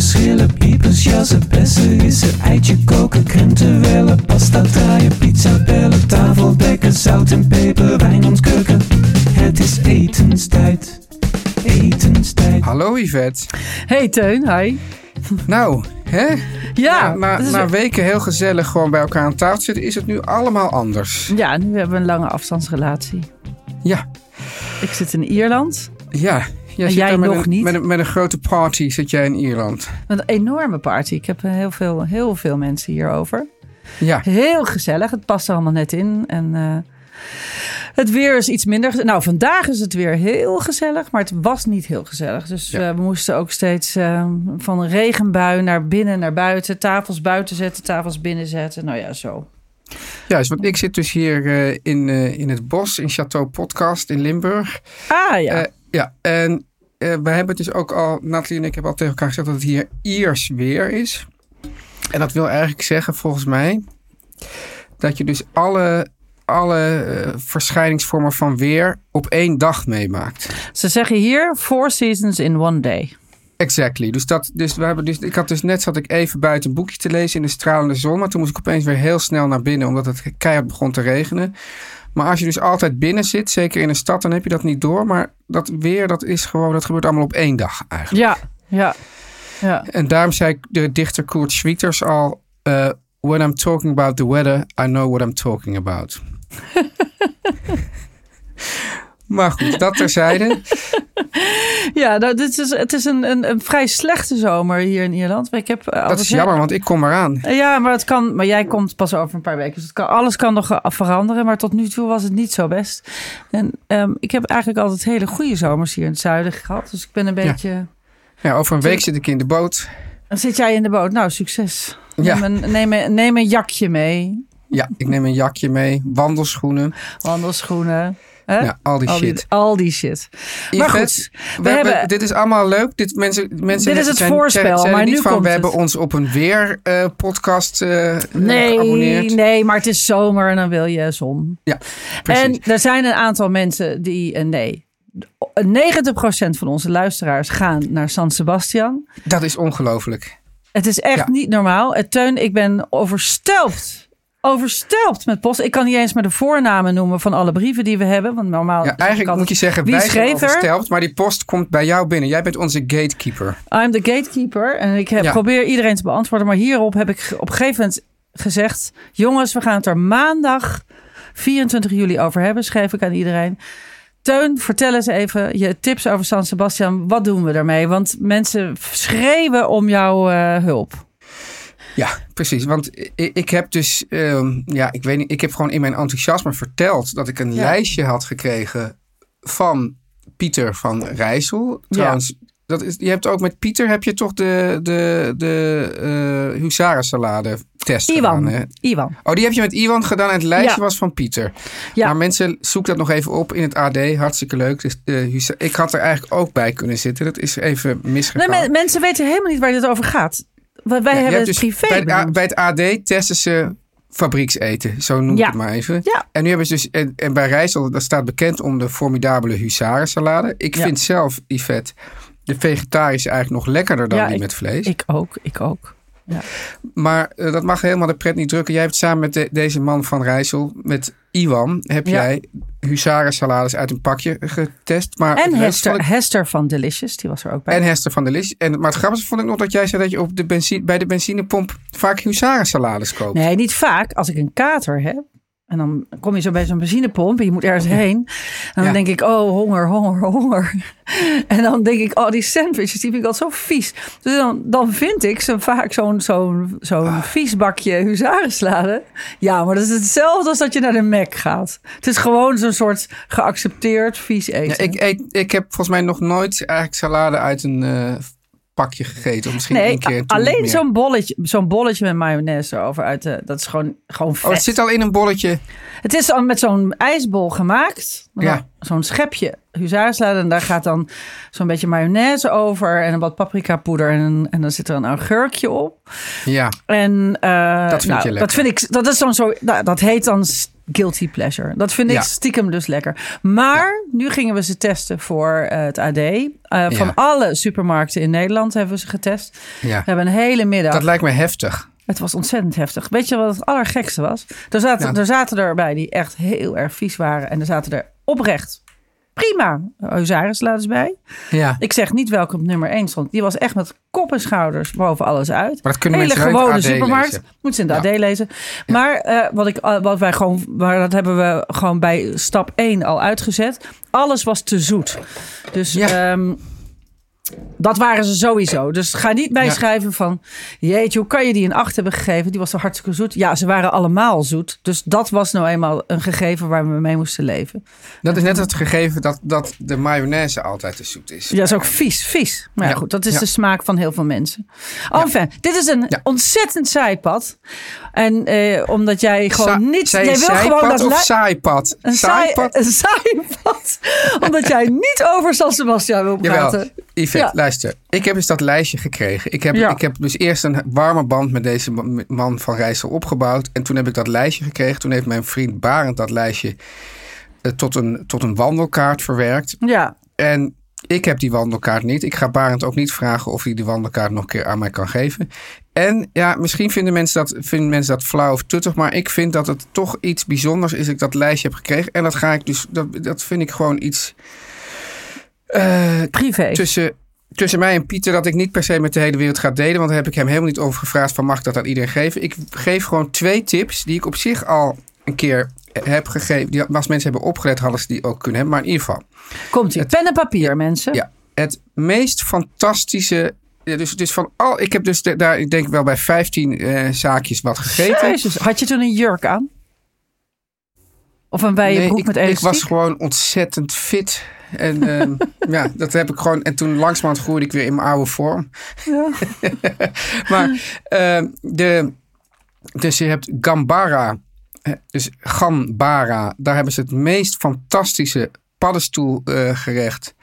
Schillen, piepers jassen, bessen rissen, eitje koken, krenten wellen, pasta draaien, pizza bellen, tafel dekken, zout en peper, wijn ontkurken. Het is etenstijd, etenstijd. Hallo Yvette. Hey Teun, hi. Nou, hè? Ja, na, na weken heel gezellig gewoon bij elkaar aan tafel zitten, is het nu allemaal anders. ja, nu hebben we een lange afstandsrelatie. Ja, Ik zit in Ierland. ja. Jij En zit jij daar met nog een, niet? Met een, met een grote party zit jij in Ierland. Met een enorme party. Ik heb eh, heel veel, heel veel mensen hierover. Ja, Heel gezellig. Het past er allemaal net in. En eh, het weer is iets minder. Nou, vandaag is het weer heel gezellig. Maar het was niet heel gezellig. Dus Ja. eh, we moesten ook steeds van een regenbui naar binnen, naar buiten. Tafels buiten zetten, tafels binnen zetten. Nou ja, zo. juist. Want ik zit dus hier in, in het bos in Château Podcast in Limburg. Ah ja. Ja, en eh we hebben dus ook al, Nathalie en ik hebben al tegen elkaar gezegd dat het hier Iers weer is. En dat wil eigenlijk zeggen, volgens mij, dat je dus alle, alle eh, verschijningsvormen van weer op één dag meemaakt. Ze zeggen hier four seasons in one day. Exactly. Dus dat, dus we hebben dus, ik had dus net zat ik even buiten een boekje te lezen in de stralende zon, maar toen moest ik opeens weer heel snel naar binnen omdat het keihard begon te regenen. Maar als je dus altijd binnen zit, zeker in een stad, dan heb je dat niet door. Maar dat weer, dat is gewoon, dat gebeurt allemaal op één dag eigenlijk. Ja, ja, ja. En daarom zei de dichter Kurt Schwieters al: eh, When I'm talking about the weather, I know what I'm talking about. maar goed, dat terzijde. Ja, nou, dit is, het is een, een, een vrij slechte zomer hier in Ierland. Ik heb, eh, Dat is jammer, want ik kom eraan. Ja, maar, het kan, maar jij komt pas over een paar weken. Dus het kan, alles kan nog eh, veranderen. Maar tot nu toe was het niet zo best. En ehm, ik heb eigenlijk altijd hele goede zomers hier in het zuiden gehad. Dus ik ben een Ja. beetje... Ja, over een week zit ik in de boot. Dan zit jij in de boot. Nou, succes. Ja. Neem, een, neem, een, neem een jakje mee. Ja, ik neem een jakje mee, wandelschoenen. Wandelschoenen. Hè? Ja, al die al, shit. die, al die shit. Maar Yvette, goed, we we hebben, hebben... dit is allemaal leuk. Dit, mensen, mensen Dit is het zijn, voorspel, zijn, zijn maar niet nu van, komt we het. hebben ons op een weer eh, podcast eh, Nee, geabonneerd. nee, maar het is zomer en dan wil je zon. Ja, precies. En er zijn een aantal mensen die, eh, nee, 90% van onze luisteraars gaan naar San Sebastian. Dat is ongelooflijk. Het is echt Ja. niet normaal. Teun, ik ben overstelpt. Overstelpt met post. Ik kan niet eens maar de voornamen noemen van alle brieven die we hebben. Want normaal. Ja, eigenlijk moet je zeggen, Wie wij zijn er? overstelpt, maar die post komt bij jou binnen. Jij bent onze gatekeeper. I'm the gatekeeper. En ik heb, Ja. probeer iedereen te beantwoorden. Maar hierop heb ik op een gegeven moment gezegd: Jongens, we gaan het er maandag 24 juli over hebben. Schreef ik aan iedereen. Teun, vertel eens even je tips over San Sebastian. Wat doen we daarmee? Want mensen schreeuwen om jouw eh, hulp. Ja, precies. Want ik, ik heb dus, ehm, ja, ik weet niet, ik heb gewoon in mijn enthousiasme verteld dat ik een Ja. lijstje had gekregen van Pieter van Rijssel. Trouwens, dat is, je hebt ook met Pieter heb je toch de, de, de uh, huzarensalade test Iwan. gedaan. Hè? Iwan. Oh, die heb je met Iwan gedaan en het lijstje Ja. was van Pieter. Ja. Maar mensen, zoek dat nog even op in het AD. Hartstikke leuk. Dus, huza- ik had er eigenlijk ook bij kunnen zitten. Dat is even Nee, misgegaan. men- mensen weten helemaal niet waar dit over gaat. Wij, Ja, hebben het dus privé. bij, het A- benoemd. bij het AD testen ze fabriekseten. Zo noem ik Ja. het maar even. Ja. En nu hebben ze dus... En, en bij Rijssel, dat staat bekend om de formidabele huzarensalade. Ik vind zelf, Yvette, de vegetarische eigenlijk nog lekkerder dan die ik- met vlees. Ik ook, ik ook. Ja. Maar eh, dat mag helemaal de pret niet drukken. Jij hebt samen met de- deze man van Rijssel, met Iwan, heb Ja. jij huzarensalades uit een pakje getest. Maar En Hester, ik- Hester van Delicious, die was er ook bij. en Hester van Lis. En, maar het grappigste vond ik nog dat jij zei dat je op de benzine, bij de benzinepomp vaak huzarensalades koopt. Nee, niet vaak. Als ik een kater heb. En dan kom je zo bij zo'n benzinepomp en je moet ergens heen. En dan Ja. denk ik, oh, honger, honger, honger. En dan denk ik, oh, die sandwiches, die vind ik altijd zo vies. Dus dan, dan vind ik zo vaak zo'n zo'n zo'n Ah. vies bakje huzarensalade. Ja, maar dat is hetzelfde als dat je naar de Mac gaat. Het is gewoon zo'n soort geaccepteerd vies eten. Ja, ik, eet, ik heb volgens mij nog nooit eigenlijk salade uit een eh, pakje gegeten. Of misschien nee, één keer. alleen zo'n bolletje, zo'n bolletje met mayonaise erover uit de, dat is gewoon, gewoon vet. Oh, het zit al in een bolletje. Het is dan met zo'n ijsbol gemaakt. Ja. Zo'n schepje huzarensalade. En daar gaat dan zo'n beetje mayonaise over. En een wat paprikapoeder. En, en dan zit er een augurkje op. Ja, En, eh, Dat vind nou, je lekker. Dat, vind ik, dat is dan zo. Nou, dat heet dan guilty pleasure. Dat vind ik Ja. stiekem dus lekker. Maar nu gingen we ze testen voor eh, het AD. Eh, Van alle supermarkten in Nederland hebben we ze getest. We hebben een hele middag. Dat lijkt me heftig. Het was ontzettend heftig. Weet je wat het allergekste was? Er zaten, er zaten erbij die echt heel erg vies waren. En er zaten er oprecht prima huzarensalades bij. Ja. Ik zeg niet welke op nummer 1 stond. Die was echt met kop en schouders boven alles uit. Maar dat kunnen Hele gewone supermarkt. lezen. Moet ze in de Ja. AD lezen. Maar eh, wat, ik, wat wij gewoon, maar dat hebben we gewoon bij stap 1 al uitgezet. Alles was te zoet. Dus Ja. ehm, dat waren ze sowieso. Dus ga niet bijschrijven van... Jeetje, hoe kan je die een 8 hebben gegeven? Die was zo hartstikke zoet. Ja, ze waren allemaal zoet. Dus dat was nou eenmaal een gegeven waar we mee moesten leven. Dat is net het gegeven dat, dat de mayonaise altijd te zoet is. Ja, dat is ook vies, vies. Maar ja, Ja. goed, dat is Ja. de smaak van heel veel mensen. Enfin, dit is een ontzettend zijpad. En eh, omdat jij gewoon Sa- niet... Jij wil gewoon dat... of li- saaipad? een saai, Saaipad? een zijpad. omdat jij niet over San Sebastian wil praten. Jawel, Yvette, Ja. luister. Ik heb dus dat lijstje gekregen. Ik heb, Ja. ik heb dus eerst een warme band met deze ma- man van Rijssel opgebouwd. En toen heb ik dat lijstje gekregen. Toen heeft mijn vriend Barend dat lijstje eh, tot, een, tot een wandelkaart verwerkt. Ja, En ik heb die wandelkaart niet. Ik ga Barend ook niet vragen of hij die wandelkaart nog een keer aan mij kan geven. En ja, misschien vinden mensen dat, vinden mensen dat flauw of tuttig. Maar ik vind dat het toch iets bijzonders is dat ik dat lijstje heb gekregen. En dat ga ik dus, dat, dat vind ik gewoon iets eh, privé. tussen, tussen mij en Pieter dat ik niet per se met de hele wereld ga delen. Want daar heb ik hem helemaal niet over gevraagd van mag ik dat aan iedereen geven. Ik geef gewoon twee tips die ik op zich al een keer heb gegeven. Die, als mensen hebben opgelet hadden ze die ook kunnen hebben. Maar in ieder geval. Komt ie. Pen en papier, mensen. Ja, het meest fantastische. ja, Dus, dus van al, ik heb dus de- daar, ik denk wel bij 15 eh, zaakjes wat gegeten. Jezus, had je toen een jurk aan? Of een wijde Nee, broek ik, met ik elastiek? was gewoon ontzettend fit. En ehm, ja, dat heb ik gewoon. En toen langzamerhand groeide ik weer in mijn oude vorm. Ja. maar ehm, de, dus je hebt Gambara. eh, Dus Gambara. Daar hebben ze het meest fantastische paddenstoelgerecht.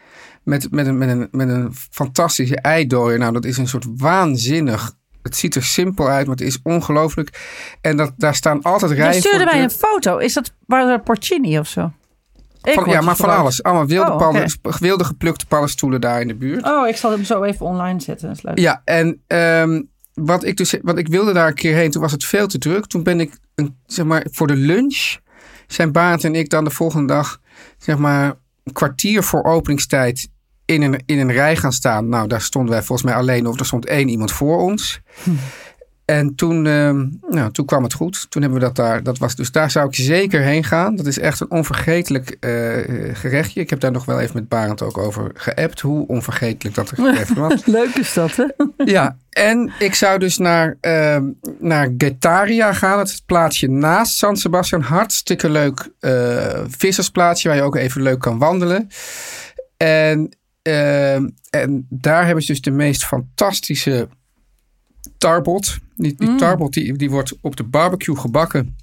met, met, een, met, een, met een fantastische eidooier. Nou, dat is een soort waanzinnig. Het ziet er simpel uit, maar het is ongelooflijk. En dat, daar staan altijd Je rijen stuurde voor de mij een foto. Is dat waar porcini of zo? Van, ja, maar van alles. Allemaal wilde, Oh, wilde geplukte paddenstoelen daar in de buurt. Oh, ik zal hem zo even online zetten. Dat is leuk. Ja, en ehm, wat ik dus, wat ik wilde daar een keer heen, toen was het veel te druk. Toen ben ik, een, zeg maar, voor de lunch zijn Baart en ik dan de volgende dag, zeg maar, een kwartier voor openingstijd in een, in een rij gaan staan. Nou, daar stonden wij volgens mij alleen of er stond één iemand voor ons. En toen, ehm, nou, toen kwam het goed. Toen hebben we dat daar. Dat was, dus daar zou ik zeker heen gaan. Dat is echt een onvergetelijk eh, gerechtje. Ik heb daar nog wel even met Barend ook over geappt. Hoe onvergetelijk dat gerecht was. Leuk is dat, hè? Ja, en ik zou dus naar, ehm, naar Getaria gaan. Het is het plaatsje naast San Sebastian. Hartstikke leuk eh, vissersplaatsje waar je ook even leuk kan wandelen. En, ehm, en daar hebben ze dus de meest fantastische tarbot. Die, die tarbot die, die wordt op de barbecue gebakken.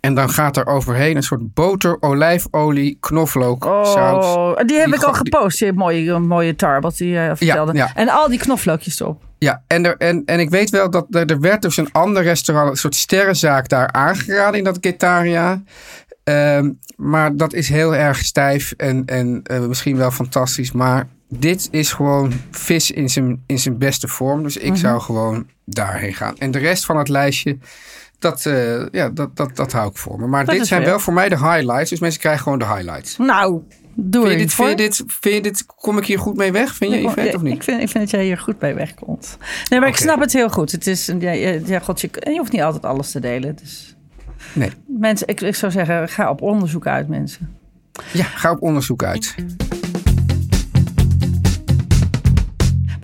En dan gaat er overheen een soort boter, olijfolie, knoflook, saus. Oh, die heb Die ik al gepost. Die mooie, mooie tarbot die je vertelde. ja. En al die knoflookjes erop. Ja, en, er, en, en ik weet wel dat er, er werd dus een ander restaurant, een soort sterrenzaak daar aangeraden in dat Getaria. Ehm, maar dat is heel erg stijf en, en eh, misschien wel fantastisch. Maar dit is gewoon vis in zijn, in zijn beste vorm. Dus ik zou gewoon daarheen gaan. En de rest van het lijstje, dat, eh, ja, dat, dat, dat hou ik voor me. Maar Dat dit zijn wel voor mij de highlights. Dus mensen krijgen gewoon de highlights. Nou, doe Vind je, dit, vind, je dit, vind je dit, kom ik hier goed mee weg? Vind je, Yvette, of niet? Ik vind, ik vind dat jij hier goed bij wegkomt. Nee, maar ik snap het heel goed. Het is, ja, ja, ja, god, je, je hoeft niet altijd alles te delen. Dus Nee. mensen, ik, ik zou zeggen, ga op onderzoek uit, mensen. Ja, ga op onderzoek uit.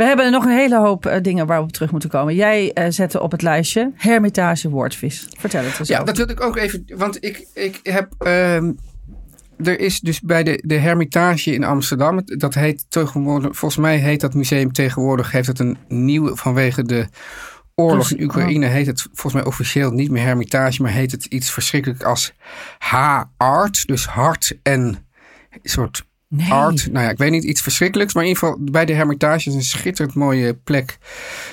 We hebben nog een hele hoop eh, dingen waar we op terug moeten komen. Jij eh, zette op het lijstje Hermitage Woordvis. Vertel het eens Ja, over. dat wilde ik ook even. Want ik, ik heb. ehm, er is dus bij de, de Hermitage in Amsterdam. Dat heet tegenwoordig. Volgens mij heet dat museum tegenwoordig. Heeft het een nieuwe. Vanwege de oorlog in Oekraïne. Heet het volgens mij officieel niet meer Hermitage. Maar heet het iets verschrikkelijk als H-art. Dus hart en. Een soort Nee. art. Nou ja, ik weet niet, iets verschrikkelijks. Maar in ieder geval bij de Hermitage is een schitterend mooie plek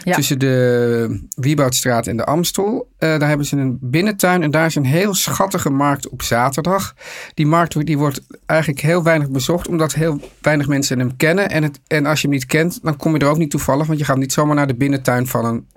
Ja. tussen de Wieboudstraat en de Amstel. Eh, daar hebben ze een binnentuin en daar is een heel schattige markt op zaterdag. Die markt die wordt eigenlijk heel weinig bezocht, omdat heel weinig mensen hem kennen. En, het, en als je hem niet kent, dan kom je er ook niet toevallig, want je gaat niet zomaar naar de binnentuin van een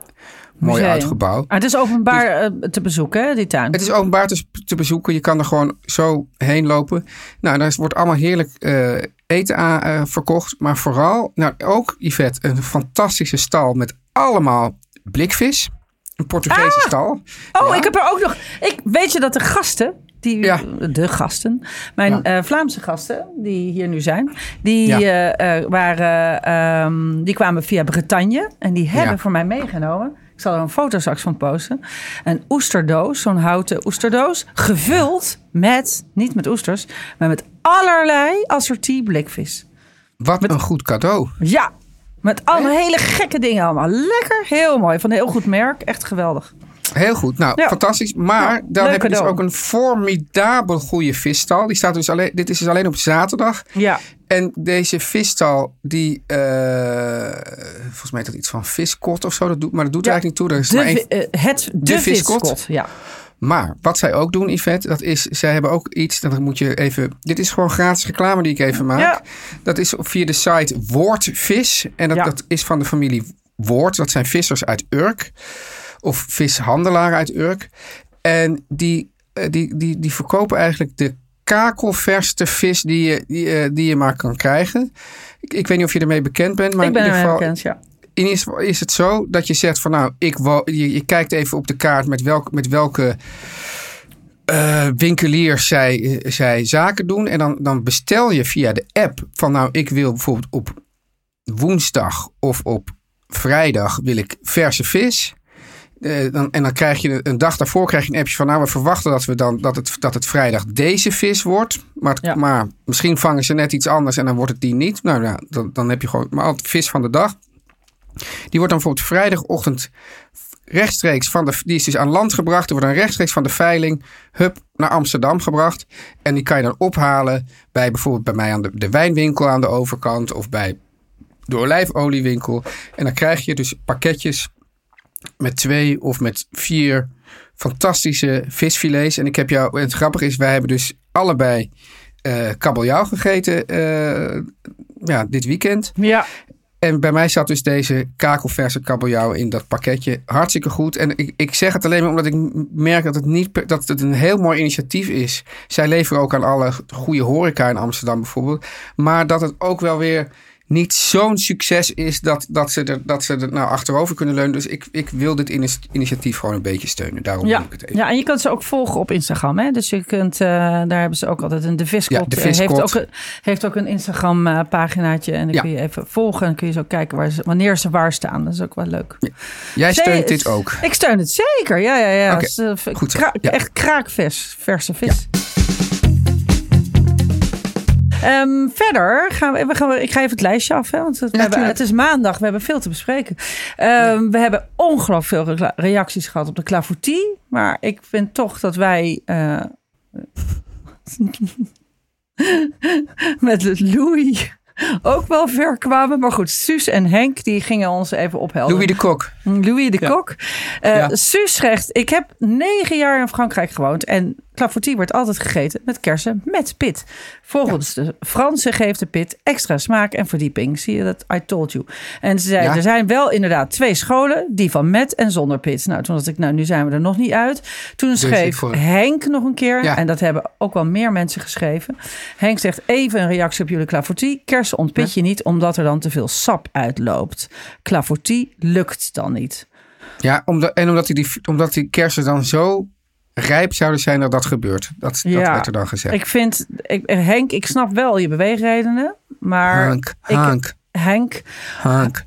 mooi gebouw. Ah, het is openbaar eh, te bezoeken, hè, die tuin. Het is openbaar te, te bezoeken. Je kan er gewoon zo heen lopen. Nou, daar wordt allemaal heerlijk eh, eten aan, eh, verkocht. Maar vooral, nou ook Yvette, een fantastische stal met allemaal blikvis. Een Portugese stal. Oh, Ja. ik heb er ook nog. Ik, weet je dat de gasten, die, Ja. de gasten, mijn Ja. Vlaamse gasten, die hier nu zijn, die, Ja. waren, ehm, die kwamen via Bretagne en die hebben voor mij meegenomen. Ik zal er een foto straks van posten. Een oesterdoos, zo'n houten oesterdoos, gevuld met, niet met oesters, maar met allerlei assortie blikvis. Wat een goed cadeau. Ja, met allemaal hele gekke dingen allemaal. Lekker, heel mooi, van een heel goed merk, echt geweldig. Heel goed. Nou, Ja. fantastisch. Maar Ja, dan heb je dus ook een formidabel goede visstal. Die staat dus alleen, dit is dus alleen op zaterdag. Ja, En deze visstal, die, eh, volgens mij is dat iets van viskot of zo. Dat doet, maar dat doet Ja. eigenlijk niet toe. Er is de, maar één- eh, het, de, viskot. viskot. Ja. Maar wat zij ook doen, Yvette, dat is, zij hebben ook iets, dat moet je even, dit is gewoon gratis reclame die ik even maak. Ja. Dat is via de site Woordvis. En dat, Ja. dat is van de familie Woord. Dat zijn vissers uit Urk. Of vishandelaren uit Urk. En die, eh, die, die, die verkopen eigenlijk de kakelverste vis die je, die, eh, die je maar kan krijgen. Ik, ik weet niet of je ermee bekend bent, maar ik ben in er ieder geval, bekend, ja. in ieder geval is het zo dat je zegt van nou, ik je, je kijkt even op de kaart met, welk, met welke eh, winkeliers zij, zij zaken doen. En dan, dan bestel je via de app van nou, ik wil bijvoorbeeld op woensdag of op vrijdag wil ik verse vis. Eh, dan, en dan krijg je een dag daarvoor krijg je een appje van nou, we verwachten dat, we dan, dat, het, dat het vrijdag deze vis wordt. Maar, het- Ja. maar misschien vangen ze net iets anders en dan wordt het die niet. Nou ja, dan, dan heb je gewoon maar altijd vis van de dag. Die wordt dan bijvoorbeeld vrijdagochtend rechtstreeks van de. Die is dus aan land gebracht. Die wordt dan rechtstreeks van de veiling. Hup, naar Amsterdam gebracht. En die kan je dan ophalen bij bijvoorbeeld bij mij aan de, de wijnwinkel aan de overkant. Of bij de olijfoliewinkel. En dan krijg je dus pakketjes met twee of met vier fantastische visfilets. En ik heb jou. Het grappige is, wij hebben dus allebei eh kabeljauw gegeten. eh, ja, dit weekend. Ja, En bij mij zat dus deze kakelverse kabeljauw in dat pakketje. Hartstikke goed. En ik, ik zeg het alleen maar omdat ik merk dat het, niet, dat het een heel mooi initiatief is. Zij leveren ook aan alle goede horeca in Amsterdam bijvoorbeeld. Maar dat het ook wel weer niet zo'n succes is dat, dat, ze er, dat ze er nou achterover kunnen leunen. Dus ik, ik wil dit initiatief gewoon een beetje steunen. Daarom ja. wil ik het even. ja, en je kunt ze ook volgen op Instagram. Hè? Dus je kunt, eh, daar hebben ze ook altijd een De Viskot. Ja, De eh, Viskot. Heeft, ook, een- heeft ook een Instagram eh, paginaatje. En dan Ja. kun je even volgen. En dan kun je zo kijken waar ze, wanneer ze waar staan. Dat is ook wel leuk. Jij steunt dit ook. Ik steun het zeker. Ja, ja, ja. Is, goed zo. kra- Ja. Echt kraakvers, verse vis. Ehm, verder gaan we, we gaan, ik ga even het lijstje af, hè, want het, we hebben, het is maandag, we hebben veel te bespreken. Ehm, We hebben ongelooflijk veel re- reacties gehad op de clafoutie, maar ik vind toch dat wij eh, met Louis ook wel ver kwamen. Maar goed, Suus en Henk die gingen ons even ophelpen. Louis de Kok. Louis de Ja. Kok. Eh Ja. Suus zegt, ik heb negen jaar in Frankrijk gewoond. En clafoutie wordt altijd gegeten met kersen met pit. Volgens de Fransen geeft de pit extra smaak en verdieping. Zie je dat? I told you. En ze zei, Ja. er zijn wel inderdaad twee scholen. Die van met en zonder pit. Nou, toen dacht ik, nou nu zijn we er nog niet uit. Toen ik schreef voor- Henk nog een keer. Ja. En dat hebben ook wel meer mensen geschreven. Henk zegt even een reactie op jullie clafoutie. Kersen ontpit je niet omdat er dan te veel sap uitloopt. Clafoutie lukt dan niet. Ja, omdat, en omdat die, omdat die kersen dan zo rijp zouden zijn dat dat gebeurt. Dat, werd er dan gezegd. Ik vind, ik, Henk, ik snap wel je beweegredenen, maar Hank, ik- Hank, Henk, Hank.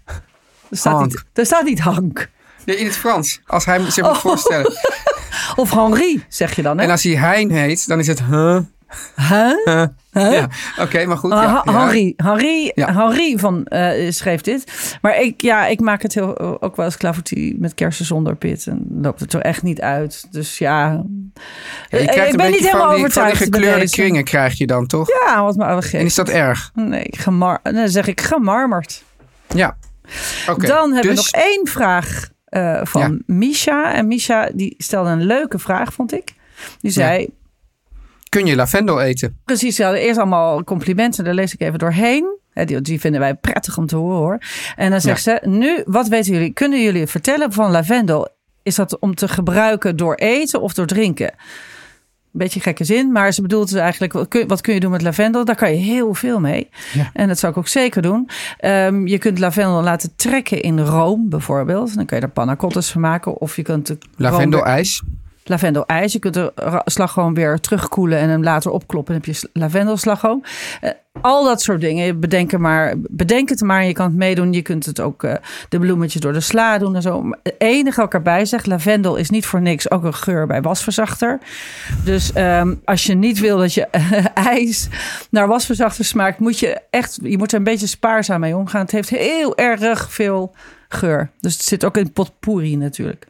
er staat, Hank. niet, er staat niet Hank. Ja, in het Frans. Als hij zich moet Oh. voorstellen. Of Henri, zeg je dan, hè? En als hij Hein heet, dan is het huh, Huh? Ja, oké, maar goed. Uh, Ja, ja. Henri, van, eh, schreef dit. Maar ik, ja, ik maak het heel, ook wel eens clafoutie met kersen zonder pit. En loopt het er echt niet uit. Dus ja, Ja, je ik krijgt ben niet helemaal van die, van die overtuigd gekleurde kringen krijg je dan, toch? ja, wat me oude En is dat erg? Nee, gemar dan zeg ik gemarmerd. Ja. Oké. Dan hebben dus, we nog één vraag eh, van. Misha. En Misha die stelde een leuke vraag, vond ik. Die zei, Kun je lavendel eten? precies, hadden eerst allemaal complimenten. Daar lees ik even doorheen. Hè, Die, die vinden wij prettig om te horen hoor. En dan zegt ze, nu, wat weten jullie? Kunnen jullie vertellen van lavendel? Is dat om te gebruiken door eten of door drinken? Beetje gekke zin, maar ze bedoelt dus eigenlijk, wat kun, wat kun je doen met lavendel? Daar kan je heel veel mee. Ja. En dat zou ik ook zeker doen. Ehm, je kunt lavendel laten trekken in room bijvoorbeeld. Dan kun je er panna van maken. Of je kunt weer- Lavendel-ijs? Lavendel-ijs. Je kunt de slagroom weer terugkoelen en hem later opkloppen. Dan heb je lavendelslagroom. Eh, al dat soort dingen. Bedenk, maar, bedenk het maar. Je kan het meedoen. Je kunt het ook eh, de bloemetjes door de sla doen en zo. Enige wat ik erbij zeg. Lavendel is niet voor niks ook een geur bij wasverzachter. Dus ehm, als je niet wil dat je ijs naar wasverzachter smaakt. Moet je echt, je moet er een beetje spaarzaam mee omgaan. Het heeft heel erg veel geur. Dus het zit ook in potpourri natuurlijk.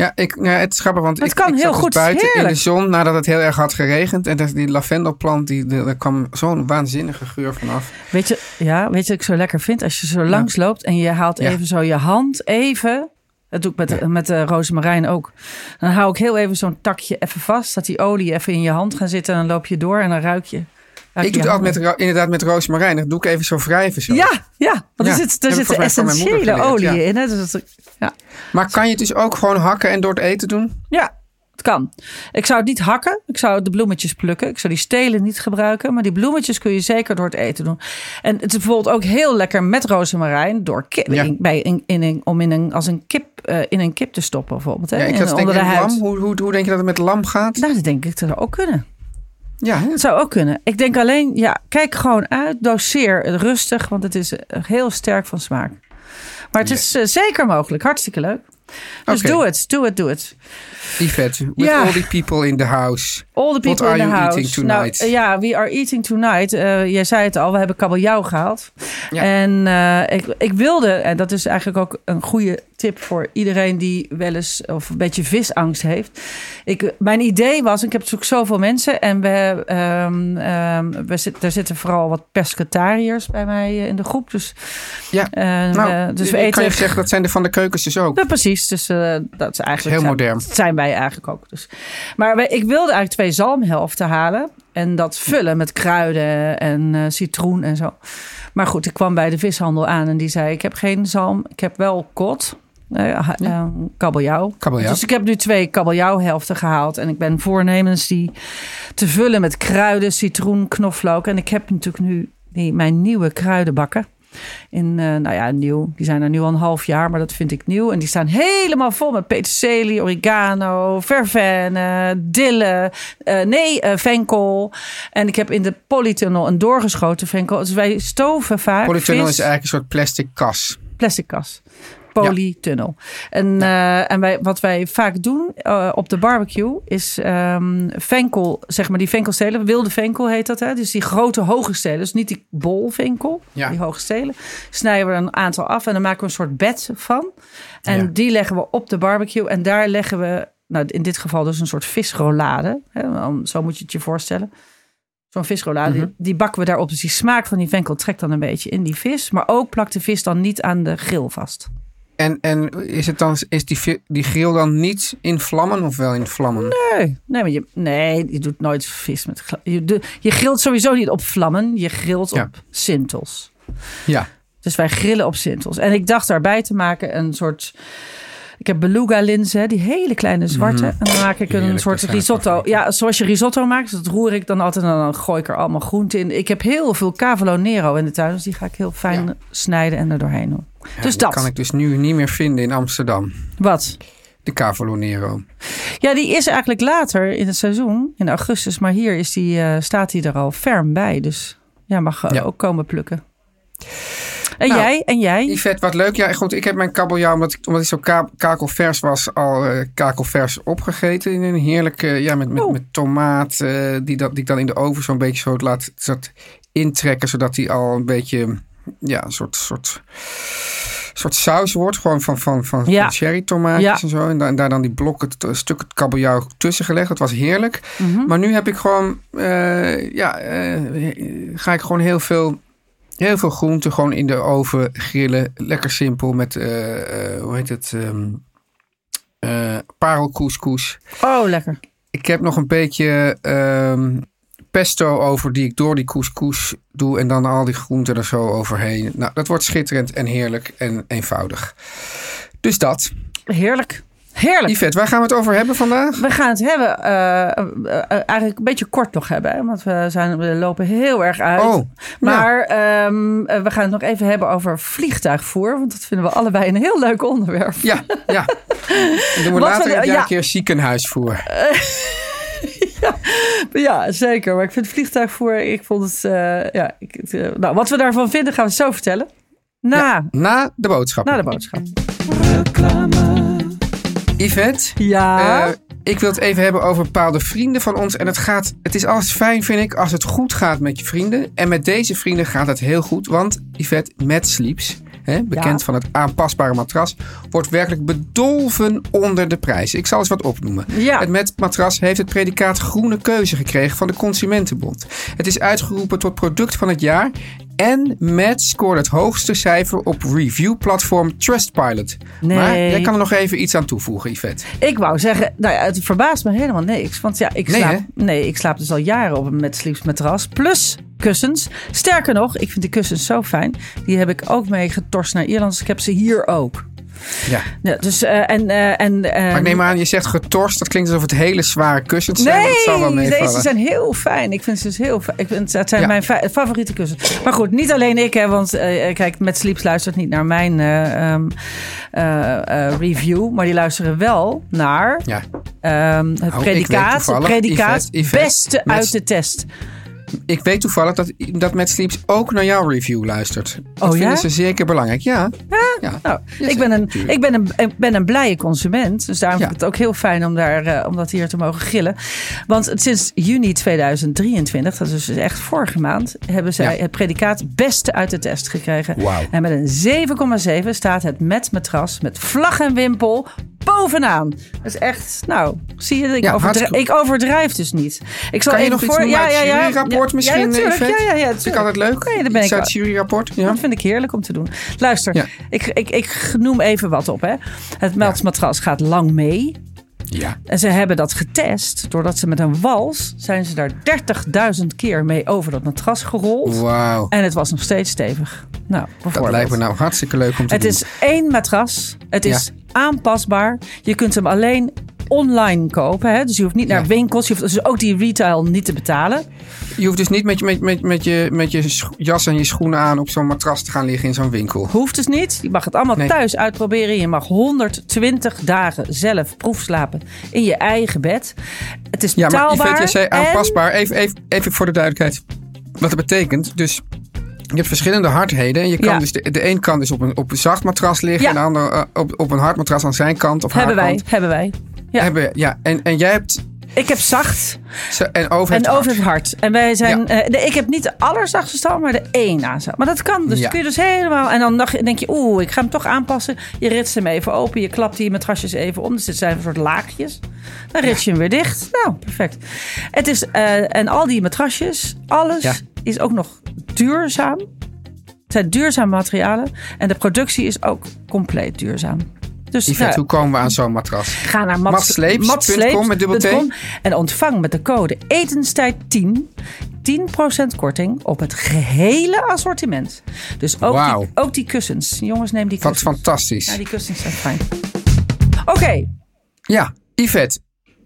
Ja, ik, het is grappig, want Het ik, kan ik heel dus goed, buiten in de zon nadat het heel erg had geregend. En dat, die lavendelplant, die, daar kwam zo'n waanzinnige geur vanaf. Weet je, ja, weet je wat ik zo lekker vind? Als je zo langs loopt en je haalt Ja. even zo je hand even. Dat doe ik met, met de rozemarijn ook. Dan hou ik heel even zo'n takje even vast. Dat die olie even in je hand gaat zitten. En dan loop je door en dan ruik je. Ik doe het altijd met, inderdaad met rozemarijn. Dat doe ik even zo wrijven. Zo. Ja, ja, want er zit, er ik zit volgens mij van mijn moeder essentiële olie in. Hè? Dus dat, ja. Maar kan je het dus ook gewoon hakken en door het eten doen? ja, het kan. Ik zou het niet hakken. Ik zou de bloemetjes plukken. Ik zou die stelen niet gebruiken. Maar die bloemetjes kun je zeker door het eten doen. En het is bijvoorbeeld ook heel lekker met rozemarijn. Door kip, Ja. in, bij, in, in, om in een, als een kip, eh, in een kip te stoppen bijvoorbeeld. Hè? Ja, ik In- onder de huid. lam, hoe, hoe, hoe denk je dat het met lam gaat? Nou, dat denk ik dat zou ook kunnen. Ja? Het zou ook kunnen. Ik denk alleen, ja, kijk gewoon uit. Doseer het rustig, want het is eh, heel sterk van smaak. Maar het is eh, zeker mogelijk. Hartstikke leuk. Dus doe het, doe het, doe het. Yvette, with Ja. all the people in the house. All the people are in the you house. eating tonight? Nou, ja, we are eating tonight. Eh, jij zei het al, we hebben kabeljauw gehaald. Ja. En eh, ik, ik wilde, en dat is eigenlijk ook een goede tip voor iedereen die wel eens of een beetje visangst heeft. Ik, mijn idee was, ik heb natuurlijk zoveel mensen en we, ehm, ehm, we zit, er zitten vooral wat pescatariërs bij mij in de groep. Dus, Ja, eh, nou, dus we ik eten. kan je zeggen, dat zijn de van de keukens dus ook. Ja, precies. Dus dat is eigenlijk Heel zijn- modern. dat zijn wij eigenlijk ook. Dus. Maar ik wilde eigenlijk twee zalmhelften halen. En dat vullen met kruiden en eh, citroen en zo. Maar goed, ik kwam bij de vishandel aan en die zei... ik heb geen zalm, ik heb wel kot. eh, kabeljauw. Kabeljauw. Dus ik heb nu twee kabeljauwhelften gehaald. En ik ben voornemens die te vullen met kruiden, citroen, knoflook. En ik heb natuurlijk nu die, mijn nieuwe kruidenbakken. In, eh, nou ja, nieuw. Die zijn er nu al een half jaar, maar dat vind ik nieuw. En die staan helemaal vol met peterselie, oregano, verveine, dille, eh, nee, eh, venkel. En ik heb in de polytunnel een doorgeschoten venkel. Dus wij stoven vaak Polytunnel vis- is eigenlijk een soort plastic kas. plastic kas. Polytunnel. En, eh, en wij, wat wij vaak doen eh, op de barbecue is ehm, venkel, zeg maar die venkelstelen, wilde venkel heet dat. Hè? Dus die grote hoge stelen, dus niet die bolvenkel, Ja. die hoge stelen. Snijden we er een aantal af en dan maken we een soort bed van. En Ja. die leggen we op de barbecue en daar leggen we, nou in dit geval dus een soort visrollade. Hè? Zo moet je het je voorstellen. Zo'n visrollade, Mhm. die, die bakken we daarop. Dus die smaak van die venkel trekt dan een beetje in die vis. Maar ook plakt de vis dan niet aan de grill vast. En, en is, het dan, is die, die grill dan niet in vlammen of wel in vlammen? Nee, nee, maar je, nee, je doet nooit vis met je, de, je grilt sowieso niet op vlammen. Je grilt Ja. op sintels. Ja. Dus wij grillen op sintels. En ik dacht daarbij te maken een soort... Ik heb beluga linzen, die hele kleine zwarte. En dan maak ik een Mhm. Soort risotto. Ja, zoals je risotto maakt, dat roer ik dan altijd. En dan gooi ik er allemaal groenten in. Ik heb heel veel cavolo nero in de tuin. Dus die ga ik heel fijn Ja. snijden en er doorheen doen. Ja, dus dat. kan ik dus nu niet meer vinden in Amsterdam. Wat? De Cavolo Nero. Ja, die is eigenlijk later in het seizoen, in augustus. Maar hier is die, eh, staat hij er al ferm bij. Dus ja, mag eh, Ja. ook komen plukken. En Nou, jij? En jij? Yvette, wat leuk. Ja, goed, ik heb mijn kabeljauw, omdat ik, omdat ik zo ka kakelvers was, al eh, kakelvers opgegeten. In een heerlijke, ja, met, met, Oh. met tomaat, eh, die, dat, die ik dan in de oven zo'n beetje zo laat zat intrekken, zodat die al een beetje, ja, een soort, soort, soort saus wordt. Gewoon van, van, van, Ja. van cherry tomaatjes Ja. en zo. En, daar- en daar dan die blokken, stukken kabeljauw tussen gelegd. Dat was heerlijk. Mhm. Maar nu heb ik gewoon, eh, ja, eh, ga ik gewoon heel veel, heel veel groenten gewoon in de oven grillen. Lekker simpel met, eh, eh, hoe heet het, ehm eh, parelcouscous. Oh, lekker. Ik heb nog een beetje ehm, pesto over die ik door die couscous doe. En dan al die groenten er zo overheen. Nou, dat wordt schitterend en heerlijk en eenvoudig. Dus dat. Heerlijk. Heerlijk. Yvette, waar gaan we het over hebben vandaag? We gaan het hebben, eh, eh, eh, eigenlijk een beetje kort nog hebben, hè, want we, zijn, we lopen heel erg uit. Oh, maar ehm, eh, we gaan het nog even hebben over vliegtuigvoer, want dat vinden we allebei een heel leuk onderwerp. Ja, ja. En doen we Wat later we- een ja. keer ziekenhuisvoer. Ja, zeker. Maar ik vind vliegtuigvoer, ik vond het, eh, ja, ik, nou, wat we daarvan vinden gaan we zo vertellen. Na, Na de boodschap. na de boodschap. Yvette, Ja. eh, ik wil het even hebben over bepaalde vrienden van ons. En het, gaat, het is altijd fijn, vind ik, als het goed gaat met je vrienden. En met deze vrienden gaat het heel goed. Want Yvette, met Sleeps, hè, bekend Ja. van het aanpasbare matras, wordt werkelijk bedolven onder de prijs. Ik zal eens wat opnoemen. Ja. Het met matras heeft het predicaat groene keuze gekregen van de Consumentenbond. Het is uitgeroepen tot product van het jaar. En Matt scoort het hoogste cijfer op reviewplatform Trustpilot. Nee. Maar jij kan er nog even iets aan toevoegen, Yvette. Ik wou zeggen, nou ja, het verbaast me helemaal niks. Want ja, ik Nee, slaap, hè? nee, ik slaap dus al jaren op een met sleeps matras. Plus kussens. Sterker nog, ik vind die kussens zo fijn. Die heb ik ook mee getorst naar Ierland. Dus ik heb ze hier ook. Ja. Ja, dus, eh, en, eh, en, Maar ik neem aan, je zegt getorst. Dat klinkt alsof het hele zware kussens zijn. Nee, het zal wel deze zijn heel fijn. Ik vind ze dus heel fijn. Ik vind, het zijn Ja. mijn fa- favoriete kussens. Maar goed, niet alleen ik, hè, want eh, kijk, met Sleeps luistert niet naar mijn eh, ehm, eh, eh, review, maar die luisteren wel naar Ja. ehm, het weet predicaat, het predicaat Yvette, Yvette, beste met- uit de test. Ik weet toevallig dat, dat Matt Sleeps ook naar jouw review luistert. Dat Oh, ja? vinden ze zeker belangrijk. Ja. ja. Nou, Ja, ik, ben een, natuurlijk. ik, ben een, ik ben een blije consument. Dus daarom Ja. vind ik het ook heel fijn om, daar, eh, om dat hier te mogen gillen. Want sinds juni 2023, dat is dus echt vorige maand, hebben zij Ja. het predicaat beste uit de test gekregen. Wauw. En met een 7,7 staat het met matras met vlag en wimpel bovenaan. Dat is echt, nou, zie je, ik, Ja, overdrijf, ik overdrijf dus niet. Ik zal Kan je even voor, ja, ja, het ja, misschien, Ja, natuurlijk. Yvette? Ja, ja, ja, Vind ik altijd leuk. Nee, daar ben ik uit het juryrapport. Ja. dat vind ik heerlijk om te doen. Luister, Ja. ik, ik, ik noem even wat op. Hè. Het meltsmatras gaat lang mee. ja. En ze hebben dat getest. Doordat ze met een wals zijn ze daar 30.000 keer mee over dat matras gerold. Wauw. En het was nog steeds stevig. Nou, Dat lijkt me nou hartstikke leuk om te Het doen. is één matras. Het is aanpasbaar. Je kunt hem alleen online kopen. Hè? Dus je hoeft niet naar Ja. winkels. Je hoeft dus ook die retail niet te betalen. Je hoeft dus niet met je, met, met, met je, met je jas en je schoenen aan op zo'n matras te gaan liggen in zo'n winkel. Hoeft dus niet. Je mag het allemaal Nee. thuis uitproberen. Je mag 120 dagen zelf proefslapen in je eigen bed. Het is Ja, maar betaalbaar. Yvette, je zei en- aanpasbaar. Even, even, even voor de duidelijkheid wat dat betekent. Dus je hebt verschillende hardheden. En je kan Ja. dus de, de een kan dus op een, op een zacht matras liggen. Ja. En de ander eh, op, op een hard matras aan zijn kant of Hebben haar wij, kant. hebben wij. Ja. Hebben, ja. En, en jij hebt... Ik heb zacht En over en het over hard. het hard. En wij zijn. Ja. eh, de- ik heb niet de allerzachtste stand, maar de één aanzet. Maar dat kan. Dus Ja. kun je dus helemaal. En dan denk je, oeh, ik ga hem toch aanpassen. Je ritst hem even open. Je klapt die matrasjes even om. Dus dit zijn een soort laagjes. Dan rits je hem weer dicht. Nou, perfect. Het is, eh, en al die matrasjes, alles Ja. is ook nog duurzaam. Het zijn duurzame materialen. En de productie is ook compleet duurzaam. Dus Yvette, nou, hoe komen we aan zo'n matras? Ga naar Matsleeps.com met dubbel T. En ontvang met de code etenstijd10 10% korting op het gehele assortiment. Dus ook, die, ook die kussens. Jongens, neem die Wat kussens. fantastisch. Ja, die kussens zijn fijn. Oké, Ja, Yvette,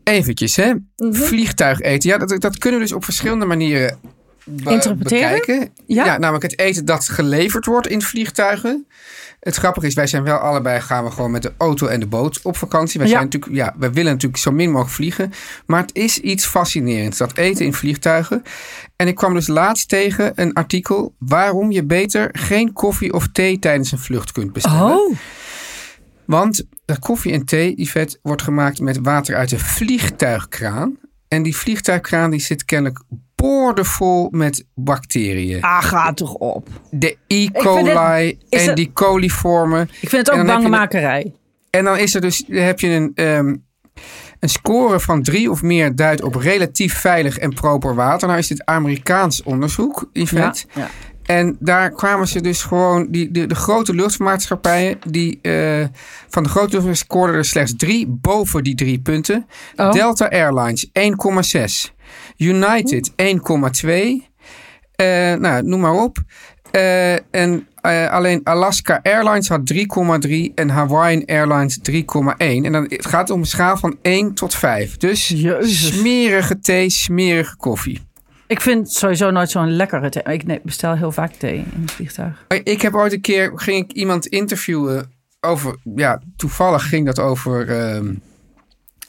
eventjes hè. Mhm. Vliegtuig eten. Ja, dat, dat kunnen we dus op verschillende manieren be- Interpreteren? bekijken. Ja? Ja? namelijk het eten dat geleverd wordt in vliegtuigen. Het grappige is, wij zijn wel allebei gaan we gewoon met de auto en de boot op vakantie. Wij, Ja. zijn natuurlijk, ja, wij willen natuurlijk zo min mogelijk vliegen. Maar het is iets fascinerends, dat eten in vliegtuigen. En ik kwam dus laatst tegen een artikel waarom je beter geen koffie of thee tijdens een vlucht kunt bestellen. Oh, Want de koffie en thee, Yvette, wordt gemaakt met water uit een vliegtuigkraan. En die vliegtuigkraan die zit kennelijk boordevol met bacteriën. ah, ga toch op. De E. coli het- en die coliformen. Ik vind het ook bangemakerij. En dan is er dus, heb je een, ehm, een score van drie of meer duidt op relatief veilig en proper water. Nou is dit Amerikaans onderzoek, Yvette. ja. En daar kwamen ze dus gewoon, die, de, de grote luchtvaartmaatschappijen, die eh, van de grote luchtvaartmaatschappijen scoorden er slechts drie boven die drie punten. Oh. Delta Airlines 1,6. United 1,2. Eh, nou, noem maar op. Eh, en eh, alleen Alaska Airlines had 3,3 en Hawaiian Airlines 3,1. En dan, het gaat om een schaal van 1 tot 5. Dus Jezus. smerige thee, smerige koffie. Ik vind sowieso nooit zo'n lekkere thee. Ik bestel heel vaak thee in het vliegtuig. Ik heb ooit een keer, ging ik iemand interviewen over, ja, toevallig ging dat over ehm,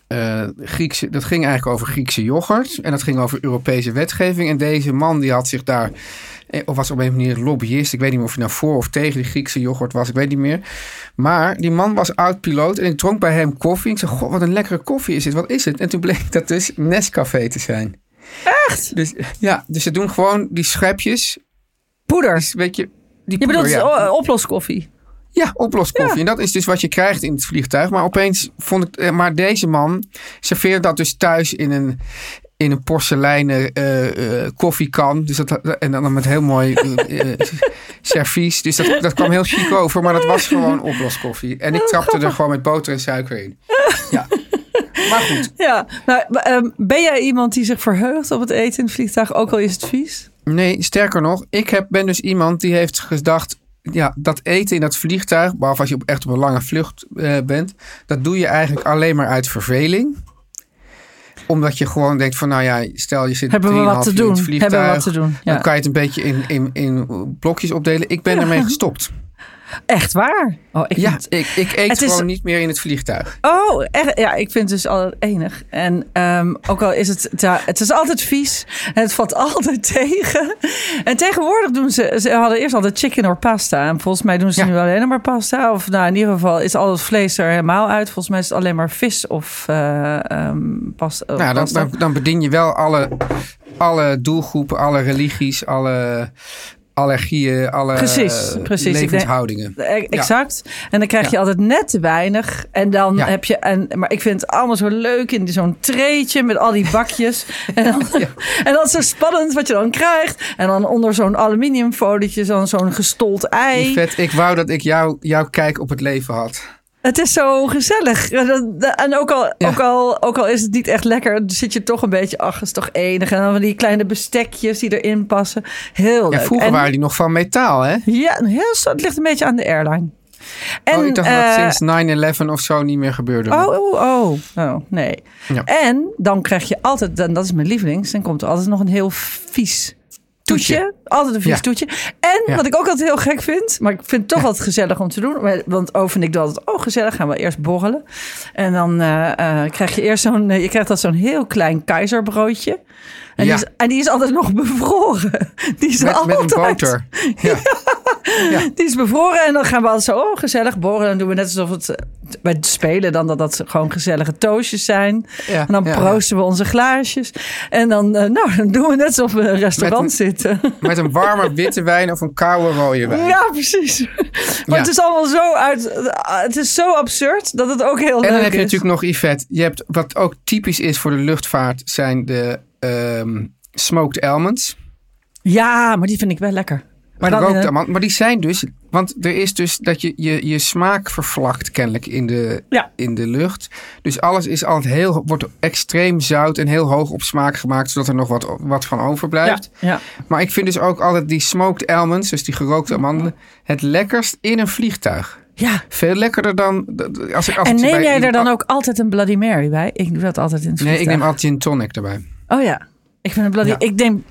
eh, Griekse, dat ging eigenlijk over Griekse yoghurt. En dat ging over Europese wetgeving. En deze man die had zich daar, eh, of was op een manier lobbyist. Ik weet niet meer of hij nou voor of tegen die Griekse yoghurt was. Ik weet niet meer. Maar die man was oud-piloot en ik dronk bij hem koffie. Ik zei, god, wat een lekkere koffie is dit. Wat is het? En toen bleek dat dus Nescafé te zijn. Echt? Dus ja, dus ze doen gewoon die schepjes. Poeder. Dus, weet je, die Je bedoelt poeder, ja. oploskoffie. Ja, oploskoffie. Ja. En dat is dus wat je krijgt in het vliegtuig. Maar opeens vond ik. eh, Maar deze man serveert dat dus thuis in een. In een porseleinen eh, koffiekan. Dus dat, en dan met heel mooi eh, servies. Dus dat, dat kwam heel chic over. Maar dat was gewoon oploskoffie. En ik trapte er gewoon met boter en suiker in. Ja. Maar goed. Ja. Nou, ben jij iemand die zich verheugt op het eten in het vliegtuig, ook al is het vies? Nee, sterker nog. Ik heb, ben dus iemand die heeft gedacht. Ja, dat eten in dat vliegtuig. Behalve als je op, echt op een lange vlucht eh, bent. Dat doe je eigenlijk alleen maar uit verveling. Omdat je gewoon denkt van, nou ja, stel je zit Hebben we 3,5 wat te uur in doen? het vliegtuig. Hebben we wat te doen? Ja. Dan kan je het een beetje in, in, in blokjes opdelen. Ik ben ermee gestopt. Echt waar? Oh, ik Ja, vind- ik, ik eet Het is- gewoon niet meer in het vliegtuig. Oh, echt? Ja, ik vind het dus altijd enig. En ehm, ook al is het, ja, het is altijd vies. En het valt altijd tegen. En tegenwoordig doen ze, ze hadden eerst altijd chicken or pasta. En volgens mij doen ze Ja. nu alleen maar pasta. Of nou, in ieder geval is al het vlees er helemaal uit. Volgens mij is het alleen maar vis of eh ehm, pas, oh, Nou, dan, pasta. dan, dan bedien je wel alle, alle doelgroepen, alle religies, alle allergieën, alle Precies, precies. Denk- levenshoudingen. E- Exact. En dan krijg je Ja. altijd net te weinig. En dan Ja. heb je. En, maar ik vind het allemaal zo leuk in zo'n treetje met al die bakjes. en, dan, en dan is zo spannend wat je dan krijgt. En dan onder zo'n aluminiumfolietje zo'n zo'n gestold ei. Vet, ik wou dat ik jou, jouw kijk op het leven had. Het is zo gezellig. En ook al, Ja. ook, al, ook al is het niet echt lekker, zit je toch een beetje, ach, is toch enig. En dan van die kleine bestekjes die erin passen. Heel Ja, leuk. vroeger En- waren die nog van metaal, hè? Ja, heel, het ligt een beetje aan de airline. En, oh, ik dacht dat eh, sinds 9-11 of zo niet meer gebeurde. Oh, oh, oh, oh, nee. Ja. En dan krijg je altijd, en dat is mijn lievelings, dan komt er altijd nog een heel vies toetje. Toetje. Altijd een vies Ja. toetje. En Ja. wat ik ook altijd heel gek vind, maar ik vind het toch altijd gezellig om te doen. Want Over en ik doe altijd, oh gezellig, gaan we eerst borrelen. En dan eh, eh, krijg je eerst zo'n, eh, je krijgt dat zo'n heel klein keizerbroodje. En, Ja. die is, en die is altijd nog bevroren. Die is met, met een altijd, boter. Ja. die is bevroren en dan gaan we altijd zo oh, gezellig borrelen. Dan doen we net alsof het bij het spelen dan dat dat gewoon gezellige toastjes zijn. Ja, En dan proosten we onze glaasjes. En dan, eh, nou, dan doen we net alsof we in een restaurant Met zitten. Met een warme witte wijn of een koude rode wijn. Ja, precies. Maar het is allemaal zo uit. Het is zo absurd dat het ook heel En leuk dan heb je is. natuurlijk nog Yvette. Je hebt, wat ook typisch is voor de luchtvaart, zijn de ehm, smoked almonds. Ja, maar die vind ik wel lekker. Maar dan een- almond. Maar die zijn dus, want er is dus dat je je, je smaak vervlakt kennelijk in de, Ja. in de lucht. Dus alles is altijd heel, wordt extreem zout en heel hoog op smaak gemaakt, zodat er nog wat, wat van ja, overblijft. ja. Maar ik vind dus ook altijd die smoked almonds, dus die gerookte amandelen, het lekkerst in een vliegtuig. ja. Veel lekkerder dan als ik af En neem jij er dan ook altijd een Bloody Mary bij? Ik doe dat altijd in het Nee, ik vliegtuig. neem altijd gin tonic erbij. Oh ja. Ik ben een bloody... Ja. Ik denk...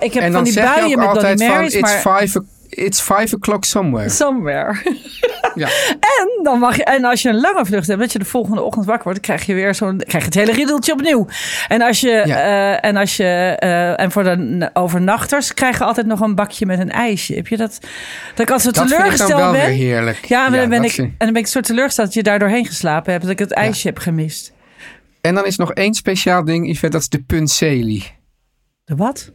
Ik heb En van die buien met Bloody altijd van, Marys, it's maar... five, it's five o'clock somewhere. Somewhere. Ja. En, dan mag je, en als je een lange vlucht hebt, dat je de volgende ochtend wakker wordt, krijg je weer zo'n, krijg je het hele riedeltje opnieuw. En als je, Ja. eh, en als je, eh, en voor de overnachters krijg je altijd nog een bakje met een ijsje. Heb je dat? Dat ik vind ik dan teleurgesteld wel ben. weer heerlijk. Ja, maar dan ben ik, vind- en dan ben ik zo teleurgesteld dat je daar doorheen geslapen hebt, dat ik het ijsje heb gemist. En dan is nog één speciaal ding, Yvette, dat is de punceli. De wat?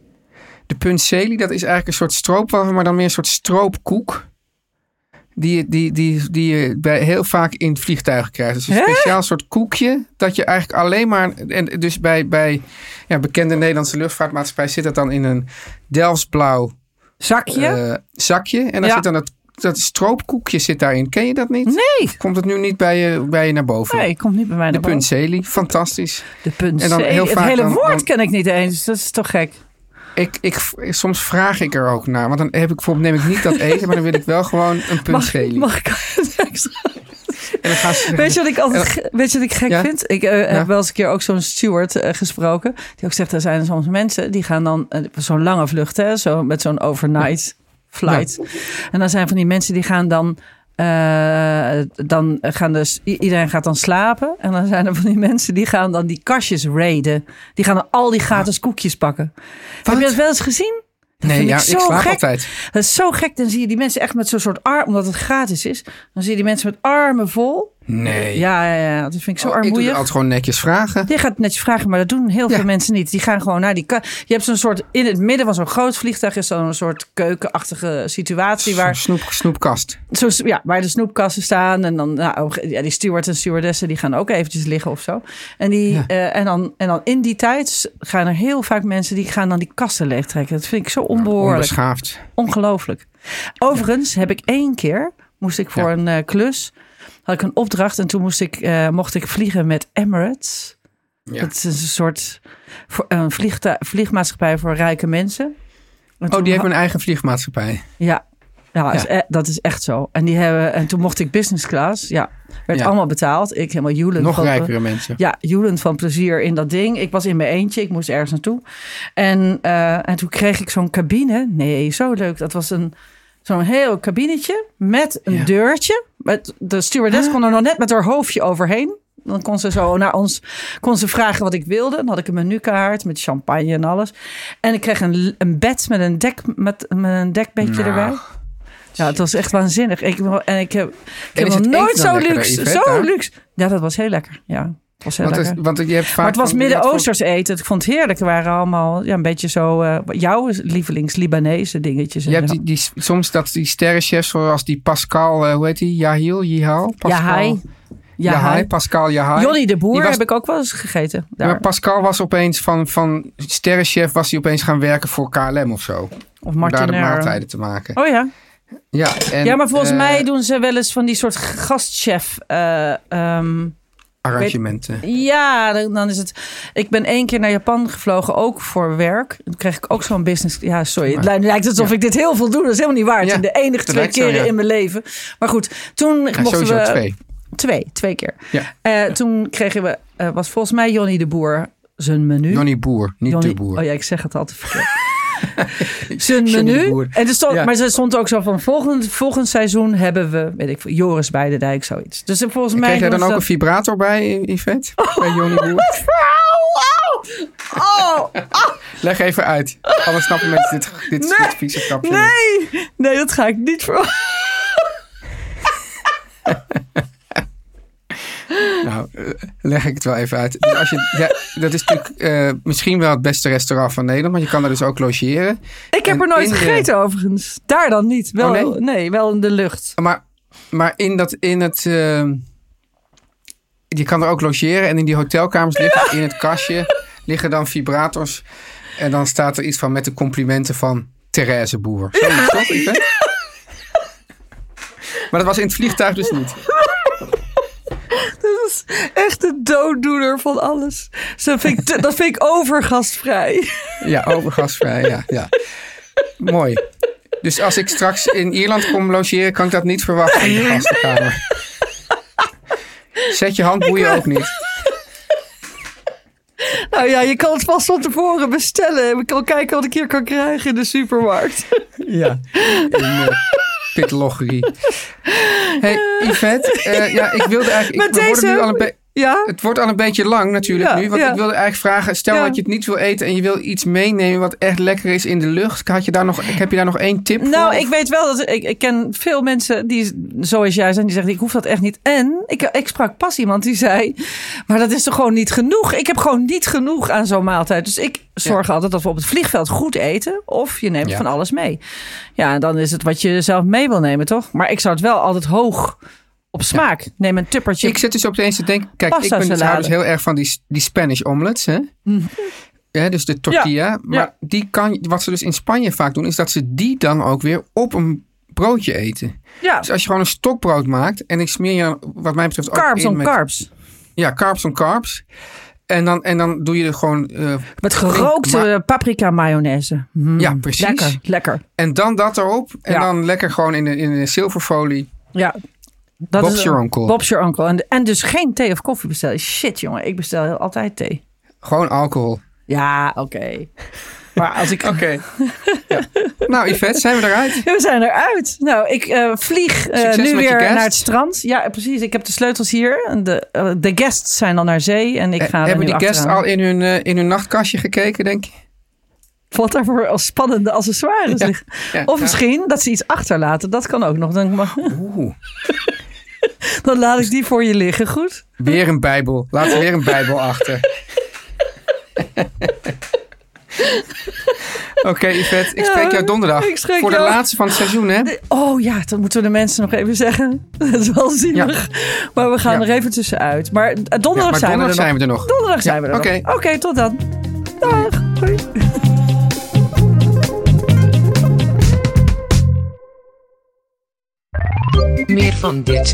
De punceli, dat is eigenlijk een soort stroopwafel, maar dan meer een soort stroopkoek. Die, je- die, die, die je bij, heel vaak in vliegtuigen krijgt. Dus een Hè? speciaal soort koekje. Dat je eigenlijk alleen maar. En dus bij, bij ja, bekende Nederlandse luchtvaartmaatschappij zit dat dan in een Delftsblauw Zakje? eh, zakje. En dan Ja. zit dan dat, dat stroopkoekje zit daarin. Ken je dat niet? nee. Komt het nu niet bij je, bij je naar boven? Nee, komt niet bij mij De naar boven. fantastisch. De punt. En dan heel het hele dan- woord dan- ken ik niet eens. Dat is toch gek? Ik, ik, soms vraag ik er ook naar. Want dan heb ik bijvoorbeeld, neem ik niet dat eten, maar dan wil ik wel gewoon een Mag, punceli. mag ik het extra? En dan gaan ze Weet je wat ik altijd weet je wat ik gek Ja? vind? Ik eh, heb wel eens een keer ook zo'n steward eh, gesproken. Die ook zegt, er zijn soms mensen die gaan dan eh, zo'n lange vlucht, hè, zo met zo'n overnight flight. En dan zijn van die mensen die gaan dan. eh, dan gaan dus, iedereen gaat dan slapen. En dan zijn er van die mensen die gaan dan die kastjes raiden. Die gaan dan al die gratis koekjes pakken. Heb je dat wel eens gezien? Dat Nee, ja, ik ik, zo slaap gek. altijd. Dat is zo gek. Dan zie je die mensen echt met zo'n soort arm, omdat het gratis is. Dan zie je die mensen met armen vol. Nee. Ja, ja, ja. Dat vind ik zo Oh, ik doe armoeig. altijd gewoon netjes vragen. Je gaat netjes vragen, maar dat doen heel Ja. veel mensen niet. Die gaan gewoon naar die... Je hebt zo'n soort... In het midden van zo'n groot vliegtuig is zo'n soort keukenachtige situatie... waar, Snoep, snoepkast. zo, ja, waar de snoepkassen staan. En dan, nou, ja, die stewards en stewardessen... die gaan ook eventjes liggen of zo. En, die, Ja. eh, en, dan, en dan in die tijd gaan er heel vaak mensen... die gaan dan die kasten leegtrekken. Dat vind ik zo onbehoorlijk. Onbeschaafd. Ongelooflijk. Overigens heb ik één keer, moest ik voor een eh, klus, had ik een opdracht en toen moest ik, eh, mocht ik vliegen met Emirates. Ja. Dat is een soort een vliegmaatschappij voor rijke mensen. En Oh, die heeft ha- een eigen vliegmaatschappij. Ja, ja, Is, Ja. e- dat is echt zo. En, die hebben, en toen mocht ik business class. Ja, werd Ja. allemaal betaald. Ik helemaal joelend. Nog van- rijkere mensen. ja, joelend van plezier in dat ding. Ik was in mijn eentje, ik moest ergens naartoe. En, eh, en toen kreeg ik zo'n cabine. Nee, zo leuk. Dat was een, zo'n heel kabinetje met een Ja. deurtje. Met, de stewardess kon er nog net met haar hoofdje overheen. Dan kon ze zo naar ons kon ze vragen wat ik wilde. Dan had ik een menukaart met champagne en alles. En ik kreeg een, een bed met een, dek, met, met een dekbedje Nou. erbij. Ja, het was echt waanzinnig. Ik, en ik heb, ik heb nog nooit zo luxe. Zo luxe. Ja, dat was heel lekker. Ja, was heel Want, het, want je hebt vaak Maar het was Midden-Oosters eten. Ik vond het heerlijk. Er waren allemaal ja, een beetje zo... eh, jouw lievelings-Libanese dingetjes. Je hebt die, die, soms dat die sterrenchefs zoals die Pascal, eh, hoe heet die? Yahil, Yihal? Pascal. Jahai, Jahai. Pascal Jahai. Johnny de Boer was- heb ik ook wel eens gegeten. Daar. maar Pascal was opeens van, van sterrenchef was hij opeens gaan werken voor KLM of zo. Of Om daar de Martin maaltijden te maken. Oh ja. Ja, en, ja, maar volgens eh, mij doen ze wel eens van die soort gastchef... eh, ehm, arrangementen. ja, dan dan is het... Ik ben één keer naar Japan gevlogen, ook voor werk. Toen kreeg ik ook zo'n business... Ja, sorry. Het lijkt- alsof Ja. ik dit heel veel doe. Dat is helemaal niet waar. Het Ja, zijn de enige twee zo, keren ja. in mijn leven. Maar goed, toen Ja, mochten we... twee. Twee, twee keer. Ja. Eh, toen kregen we, eh, was volgens mij Jonny de Boer zijn menu. Johnny Boer, niet Johnny- de Boer. Oh ja, ik zeg het altijd verkeerd. zijn menu. En er stond, Ja. Maar er stond ook zo van volgend, volgend seizoen hebben we, weet ik veel, Joris bij de Dijk, zoiets. Dus volgens mij. Kreeg jij dan ze ook een vibrator bij, Yvette? Bij Johnny Boer? Oh, Leg even uit. Anders snappen mensen dit, dit, Nee. dit vieze grapje nee, nee, dat ga ik niet voor. Nou, eh, leg ik het wel even uit. Dus als je, ja, dat is natuurlijk eh, misschien wel het beste restaurant van Nederland, maar je kan er dus ook logeren. Ik heb En er nooit de- gegeten overigens. Daar dan niet. Wel, Oh, nee? nee? wel in de lucht. Maar, maar in, dat, in het. eh, je kan er ook logeren en in die hotelkamers liggen in het kastje liggen dan vibrators. En dan staat er iets van met de complimenten van Therese Boer. Zo is dat? Maar dat was in het vliegtuig dus niet. Dat is echt de dooddoener van alles. Dus dat, vind ik, te- dat vind ik overgastvrij. Ja, overgasvrij. Ja, ja. Mooi. Dus als ik straks in Ierland kom logeren, kan ik dat niet verwachten in de gastenkamer. Zet je handboeien ook niet. Nou, Nou ja, je kan het vast van tevoren bestellen. Ik kan kijken wat ik hier kan krijgen in de supermarkt. Ja, in uh, pitlogerie. Hey, Yvette, uh, ja, ik wilde eigenlijk... Ik, we worden deze- nu al een Ja? het wordt al een beetje lang natuurlijk Ja, nu. Want ja. ik wilde eigenlijk vragen, stel dat je het niet wil eten en je wil iets meenemen wat echt lekker is in de lucht. Had je daar nog, heb je daar nog één tip voor? Nou, ik weet wel dat ik, ik ken veel mensen die zoals jij zijn, die zeggen: Ik hoef dat echt niet. En ik, ik sprak pas iemand die zei: Maar dat is toch gewoon niet genoeg? Ik heb gewoon niet genoeg aan zo'n maaltijd. Dus ik zorg altijd dat we op het vliegveld goed eten. Of je neemt van alles mee. Ja, en dan is het wat je zelf mee wil nemen, toch? Maar ik zou het wel altijd hoog op smaak. Neem een tuppertje. Ik zit dus opeens te denken, kijk, ik ben dus, dus heel erg van die, die Spanish omelets, hè? Ja, dus de tortilla. maar ja. die kan, wat ze dus in Spanje vaak doen, is dat ze die dan ook weer op een broodje eten. ja, Dus als je gewoon een stokbrood maakt en ik smeer je, wat mij betreft, ook carbs in on met, carbs. Ja, carbs on carbs. En dan, en dan doe je er gewoon, eh, Met gerookte paprika mayonaise. Mm, Ja, precies. Lekker, lekker. en dan dat erop. En dan lekker gewoon in een, in een zilverfolie. Ja. Dat Bob's is, your uncle. Bob's your uncle. En, en dus geen thee of koffie bestellen. Shit, jongen. Ik bestel heel altijd thee. Gewoon alcohol. Ja, oké. Maar als ik... Oké. ja. Nou, Yvette, zijn we eruit? We zijn eruit. Nou, ik eh, vlieg eh, nu weer naar het strand. Ja, precies. Ik heb de sleutels hier. De, eh, de guests zijn al naar zee. En ik ga Hebben die guests al in hun, in hun nachtkastje gekeken, denk je? Wat daarvoor als spannende accessoires Ja, ja, of misschien dat ze iets achterlaten. Dat kan ook nog. Dan, Oeh. dan laat ik die voor je liggen. Goed? Weer een bijbel. We weer een bijbel achter. Oké, Yvette, ik spreek jou donderdag. voor de jou- laatste van het seizoen, hè? Oh ja, dat moeten we de mensen nog even zeggen. Dat is wel zielig. Maar we gaan Ja. er even tussenuit. Maar eh, donderdag, Ja, maar zijn, donderdag we er zijn nog. we er nog. Donderdag zijn we er oké. nog. Oké, tot dan. Dag. Hoi. Meer van dit.